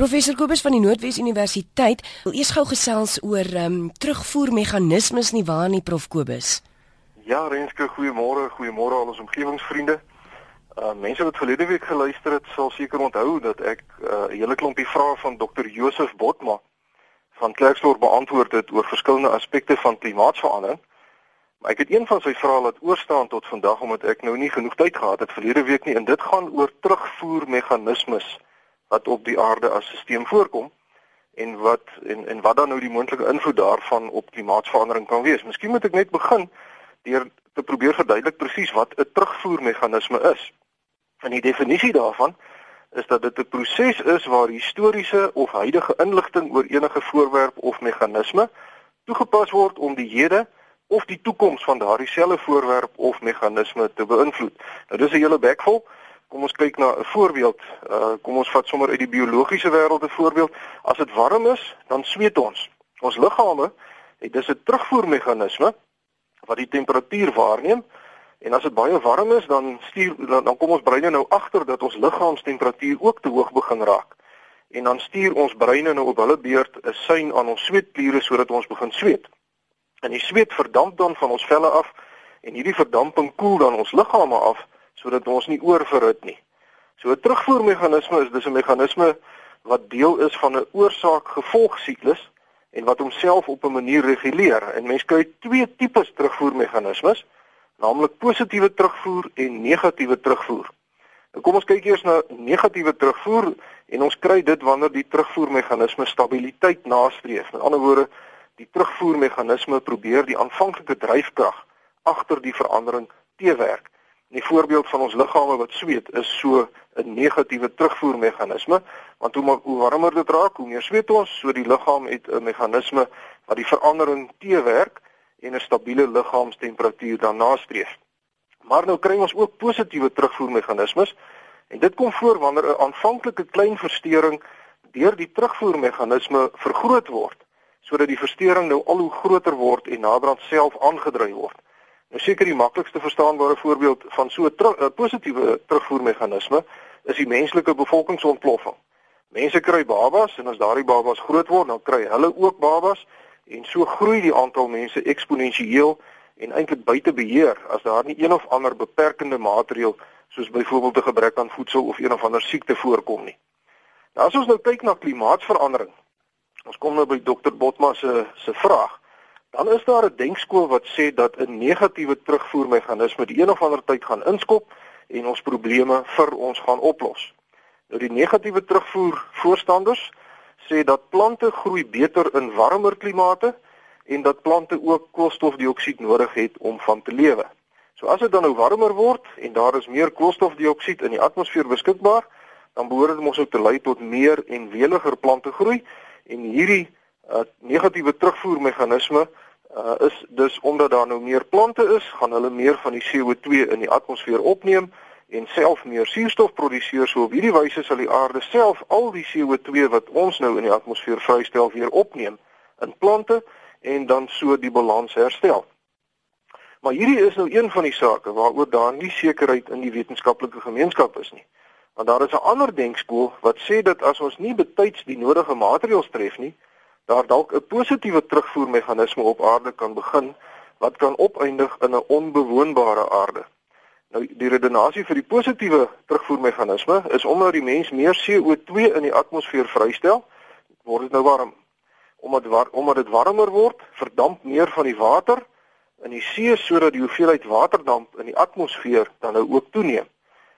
Professor Kobus van die Noordwes Universiteit wil eers gou gesels oor ehm um, terugvoermeganismes nie waar nie Prof Kobus. Ja, Renske, goeiemôre, goeiemôre al ons omgewingsvriende. Uh mense wat verlede week geluister het, sal seker onthou dat ek 'n uh, hele klompie vrae van Dr. Josef Botma van Klerksdorp beantwoord het oor verskillende aspekte van klimaatsverandering. Maar ek het een van sy vrae laat oorstaan tot vandag omdat ek nou nie genoeg tyd gehad het verlede week nie en dit gaan oor terugvoermeganismes wat op die aarde as stelsel voorkom en wat en en wat dan nou die moontlike invloed daarvan op klimaatsverandering kan wees. Miskien moet ek net begin deur te probeer verduidelik presies wat 'n terugvoermeganisme is. En die definisie daarvan is dat dit 'n proses is waar historiese of huidige inligting oor enige voorwerp of meganisme toegepas word om die hede of die toekoms van daardie selfe voorwerp of meganisme te beïnvloed. Nou dis 'n hele bek vol. Kom ons kyk na 'n voorbeeld. Uh kom ons vat sommer uit die biologiese wêreld 'n voorbeeld. As dit warm is, dan sweet ons. Ons liggame het dus 'n terugvoermeganisme wat die temperatuur waarneem. En as dit baie warm is, dan stuur dan, dan kom ons breine nou agter dat ons liggaamstemperatuur ook te hoog begin raak. En dan stuur ons breine nou op hulle beurt 'n sein aan ons sweetkliere sodat ons begin sweet. En die sweet verdamp dan van ons velle af en hierdie verdamping koel dan ons liggame af sodat ons nie oorverhit nie. So 'n terugvoermeganisme is dis 'n meganisme wat deel is van 'n oorsaak-gevolg siklus en wat homself op 'n manier reguleer. En mens kry twee tipes terugvoermeganismes, naamlik positiewe terugvoer en negatiewe terugvoer. Nou kom ons kyk eers na negatiewe terugvoer en ons kry dit wanneer die terugvoermeganisme stabiliteit nastreef. Met ander woorde, die terugvoermeganisme probeer die aanvanklike dryfkrag agter die verandering teewerk. 'n Voorbeeld van ons liggame wat sweet is so 'n negatiewe terugvoermeganisme, want hoe hoe warmer dit raak, hoe meer sweet ons, so die liggaam het 'n meganisme wat die verandering teewerk en 'n stabiele liggaamstemperatuur dan nastreef. Maar nou kry ons ook positiewe terugvoermeganismes en dit kom voor wanneer 'n aanvanklike klein verstoring deur die terugvoermeganisme vergroot word sodat die verstoring nou al hoe groter word en naderhand self aangedryf word. Nou seker die maklikste verstaanbare voorbeeld van so 'n ter positiewe terugvoermeganisme is die menslike bevolkingsontploffing. Mense kry babas en as daardie babas groot word, dan kry hulle ook babas en so groei die aantal mense eksponensieel en eintlik buite beheer as daar nie een of ander beperkende maatreel soos byvoorbeeld 'n gebrek aan voedsel of een of ander siekte voorkom nie. Nou as ons nou kyk na klimaatsverandering, Ons kom nou by dokter Botma se se vraag. Dan is daar 'n denkskool wat sê dat 'n negatiewe terugvoermeganisme die een of ander tyd gaan inskop en ons probleme vir ons gaan oplos. Nou die negatiewe terugvoer voorstanders sê dat plante groei beter in warmer klimate en dat plante ook koolstofdioksied nodig het om van te lewe. So as dit dan nou warmer word en daar is meer koolstofdioksied in die atmosfeer beskikbaar, dan behoort dit mos ook te lei tot meer en weliger plante groei en hierdie uh, negatiewe terugvoermeganisme uh, is dus omdat daar nou meer plante is, gaan hulle meer van die CO2 in die atmosfeer opneem en self meer suurstof produseer. So op hierdie wyse sal die aarde self al die CO2 wat ons nou in die atmosfeer vrystel weer opneem in plante en dan so die balans herstel. Maar hierdie is nou een van die sake waaroor daar nie sekerheid in die wetenskaplike gemeenskap is nie. Want daar is 'n ander denkskool wat sê dat as ons nie betyds die nodige maatreëls tref nie, daar dalk 'n positiewe terugvoermeganisme op aarde kan begin wat kan opeindig in 'n onbewoonbare aarde. Nou die redenasie vir die positiewe terugvoermeganisme is omdat die mens meer CO2 in die atmosfeer vrystel, word dit nou warm. Omdat war, omdat dit warmer word, verdamp meer van die water in die see sodat die hoeveelheid waterdamp in die atmosfeer dan nou ook toeneem.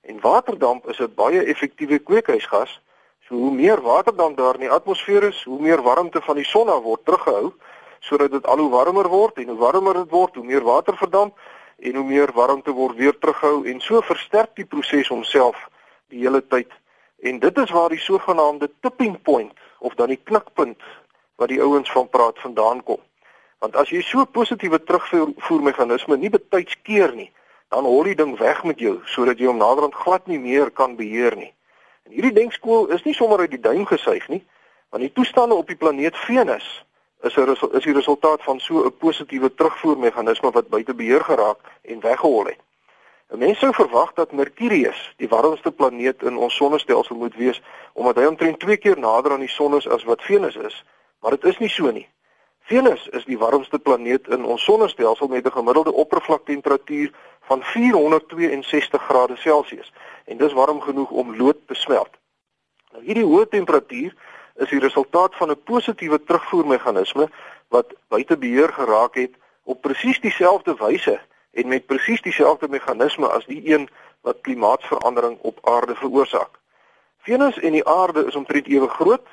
En waterdamp is 'n baie effektiewe kweekhuisgas. So hoe meer waterdamp daar in die atmosfeer is, hoe meer warmte van die son af word teruggehou sodat dit al hoe warmer word en hoe warmer dit word, hoe meer water verdamp en hoe meer warmte word weer teruggehou en so versterk die proses homself die hele tyd. En dit is waar die sogenaamde tipping point of dan die knikpunt wat die ouens van praat vandaan kom. Want as jy so positiewe terugvoermeganisme nie betyds keer nie, dan hol die ding weg met jou sodat jy hom naderhand glad nie meer kan beheer nie. En hierdie denkskool is nie sommer uit die duim gesuig nie, want die toestande op die planeet Venus is 'n is die resultaat van so 'n positiewe terugvoermeganisme wat buite beheer geraak en weggehol het. 'n Mens sou verwag dat Mercurius, die warmste planeet in ons sonnestelsel moet wees, omdat hy omtrent 2 keer nader aan die son is as wat Venus is, maar dit is nie so nie. Venus is die warmste planeet in ons sonnestelsel met 'n gemiddelde oppervlaktemperatuur van 462 grade Celsius en dis warm genoeg om lood te smelt. Nou hierdie hoë temperatuur is die resultaat van 'n positiewe terugvoermeganisme wat buite beheer geraak het op presies dieselfde wyse en met presies dieselfde meganisme as die een wat klimaatsverandering op aarde veroorsaak. Venus en die aarde is omtrent ewe groot,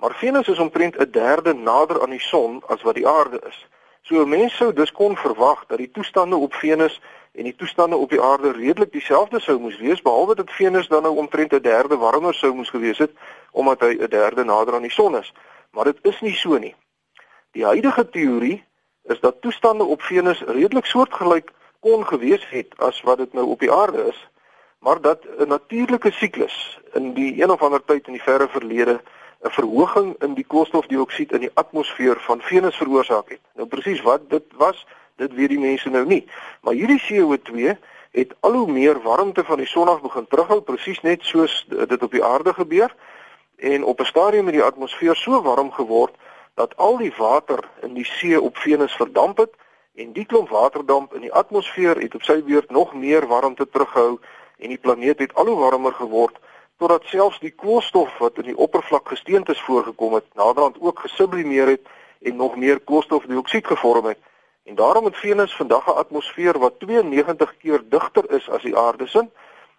maar Venus is omtrent 'n derde nader aan die son as wat die aarde is. So mense sou dus kon verwag dat die toestande op Venus en die toestande op die aarde redelik dieselfde sou moes wees behalwe dat Venus dan nou omtrent 'n derde warmer sou moes gewees het omdat hy 'n derde nader aan die son is. Maar dit is nie so nie. Die huidige teorie is dat toestande op Venus redelik soortgelyk kon gewees het as wat dit nou op die aarde is, maar dat 'n natuurlike siklus in die een of ander tyd in die verre verlede 'n verhoging in die koolstofdioksied in die atmosfeer van Venus veroorsaak het. Nou presies wat dit was, dit weet die mense nou nie. Maar hierdie CO2 het al hoe meer warmte van die son af begin terughou, presies net soos dit op die aarde gebeur en op 'n stadium het die atmosfeer so warm geword dat al die water in die see op Venus verdamp het en die klomp waterdamp in die atmosfeer het op sy beurt nog meer warmte teruggehou en die planeet het al hoe warmer geword totdat selfs die koolstof wat in die oppervlakkesteentes voorgekom het naderhand ook gesublimeer het en nog meer koolstofdioksied gevorm het. En daarom het Venus vandag 'n atmosfeer wat 92 keer digter is as die aarde se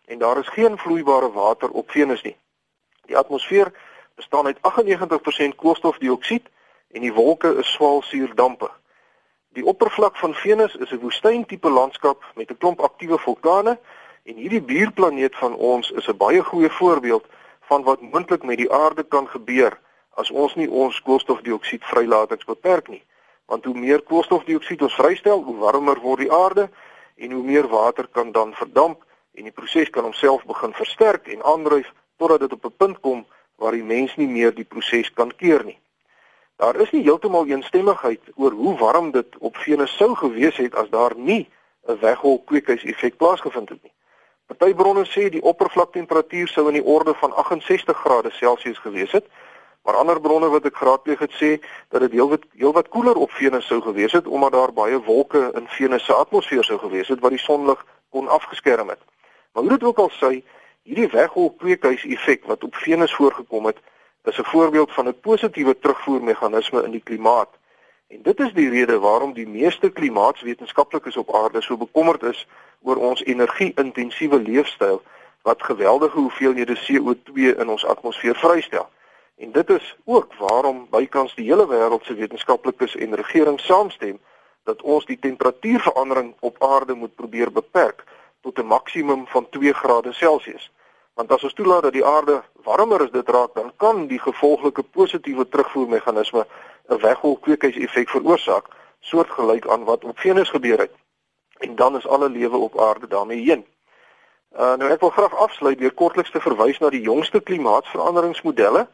en daar is geen vloeibare water op Venus nie. Die atmosfeer bestaan uit 98% koolstofdioksied en die wolke is swaalsuurdampe. Die oppervlak van Venus is 'n woestyntipe landskap met 'n klomp aktiewe vulkane en hierdie buurplaneet van ons is 'n baie goeie voorbeeld van wat moontlik met die aarde kan gebeur as ons nie ons koolstofdioksied vrylatings beperk nie. Want hoe meer koolstofdioksied ons vrystel, hoe warmer word die aarde en hoe meer water kan dan verdamp en die proses kan homself begin versterk en aandryf totdat dit op 'n punt kom waar die mens nie meer die proses kan keer nie. Daar is nie heeltemal eensstemmigheid oor hoe warm dit op Venus sou gewees het as daar nie 'n weghol kweekhuiseffek plaasgevind het nie. Party bronne sê die oppervlaktemperatuur sou in die orde van 68 grade Celsius gewees het, maar ander bronne wat ek geraadpleeg het sê dat dit heelwat heelwat koeler op Venus sou gewees het omdat daar baie wolke in Venus se atmosfeer sou gewees het wat die sonlig kon afgeskerm het. Maar hoe dit ook al sê, hierdie weghol kweekhuiseffek wat op Venus voorgekom het, is 'n voorbeeld van 'n positiewe terugvoermeganisme in die klimaat. En dit is die rede waarom die meeste klimaatswetenskaplikes op aarde so bekommerd is oor ons energie-intensiewe leefstyl wat geweldige hoeveelhede CO2 in ons atmosfeer vrystel. En dit is ook waarom bykans die hele wêreld se wetenskaplikes en regerings saamstem dat ons die temperatuurverandering op aarde moet probeer beperk tot 'n maksimum van 2 grade Celsius. Want as ons toelaat dat die aarde warmer as dit raak, dan kan die gevolglike positiewe terugvoermeganisme 'n weghol kweekhuiseffek veroorsaak, soortgelyk aan wat op Venus gebeur het. En dan is alle lewe op aarde daarmee heen. Uh nou ek wil graag afsluit deur kortliks te verwys na die jongste klimaatsveranderingsmodelle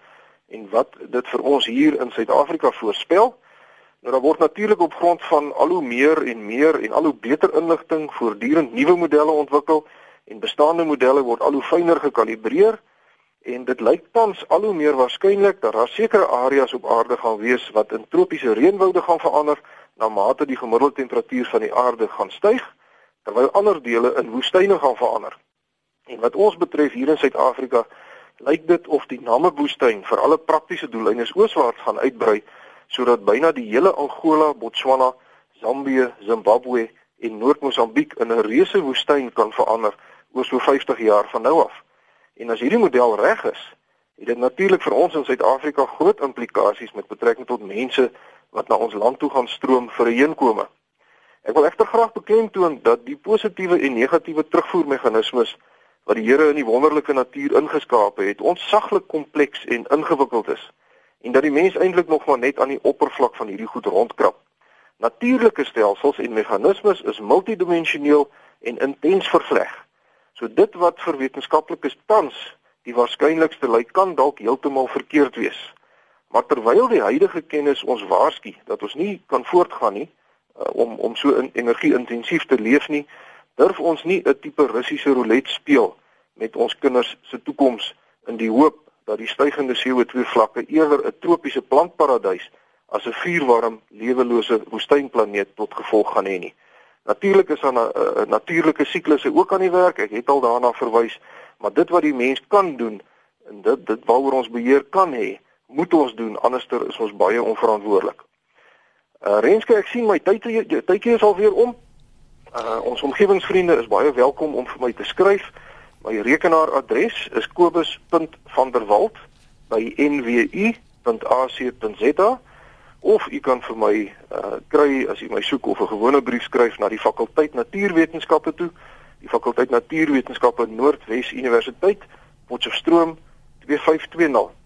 en wat dit vir ons hier in Suid-Afrika voorspel. Nou daar word natuurlik op grond van al hoe meer en meer en al hoe beter inligting voortdurend nuwe modelle ontwikkel en bestaande modelle word al hoe fyner gekalibreer en dit lyk tans al hoe meer waarskynlik dat daar sekere areas op aarde gaan wees wat in tropiese reënwoude gaan verander na mate die gemiddelde temperatuur van die aarde gaan styg terwyl ander dele in woestyne gaan verander. En wat ons betref hier in Suid-Afrika lyk dit of die Namib-woestyn vir alle praktiese doeleindes ooswaarts gaan uitbrei sodat byna die hele Angola, Botswana, Zambië, Zimbabwe en Noord-Mosambiek in 'n reuse woestyn kan verander oor so 50 jaar van nou af. En as hierdie model reg is, het dit natuurlik vir ons in Suid-Afrika groot implikasies met betrekking tot mense wat na ons land toe gaan stroom vir 'n heenkome. Ek wil egter graag beklemtoon dat die positiewe en negatiewe terugvoermeganismes wat die Here in die wonderlike natuur ingeskape het, ontsaglik kompleks en ingewikkeld is en dat die mens eintlik nog maar net aan die oppervlak van hierdie goed rondkrap. Natuurlike stelsels en meganismes is multidimensioneel en intens vervleg. So dit wat vir wetenskaplikes tans die waarskynlikste lyk kan dalk heeltemal verkeerd wees. Maar terwyl die huidige kennis ons waarsku dat ons nie kan voortgaan nie uh, om om so in energie-intensief te leef nie, durf ons nie 'n tipe Russiese roulette speel met ons kinders se toekoms in die hoop dat die stygende CO2 vlakke eerder 'n tropiese plantparadys as 'n vuurwarm lewelose woestynplaneet tot gevolg gaan hê nie. Natuurlik is daar 'n natuurlike siklusse ook aan die werk. Ek het al daarna verwys, maar dit wat die mens kan doen en dit dit waaroor ons beheer kan hê, moet ons doen anderster is ons baie onverantwoordelik. Uh Renske, ek sien my tyd tydjie is alweer om. Uh ons omgewingsvriende is baie welkom om vir my te skryf. My rekenaaradres is kobus.vanderwalt@nwu.ac.za of u kan vir my uh kry as u my soek of 'n gewone brief skryf na die fakulteit Natuurwetenskappe toe. Die fakulteit Natuurwetenskappe Noordwes Universiteit, Potchefstroom 2520.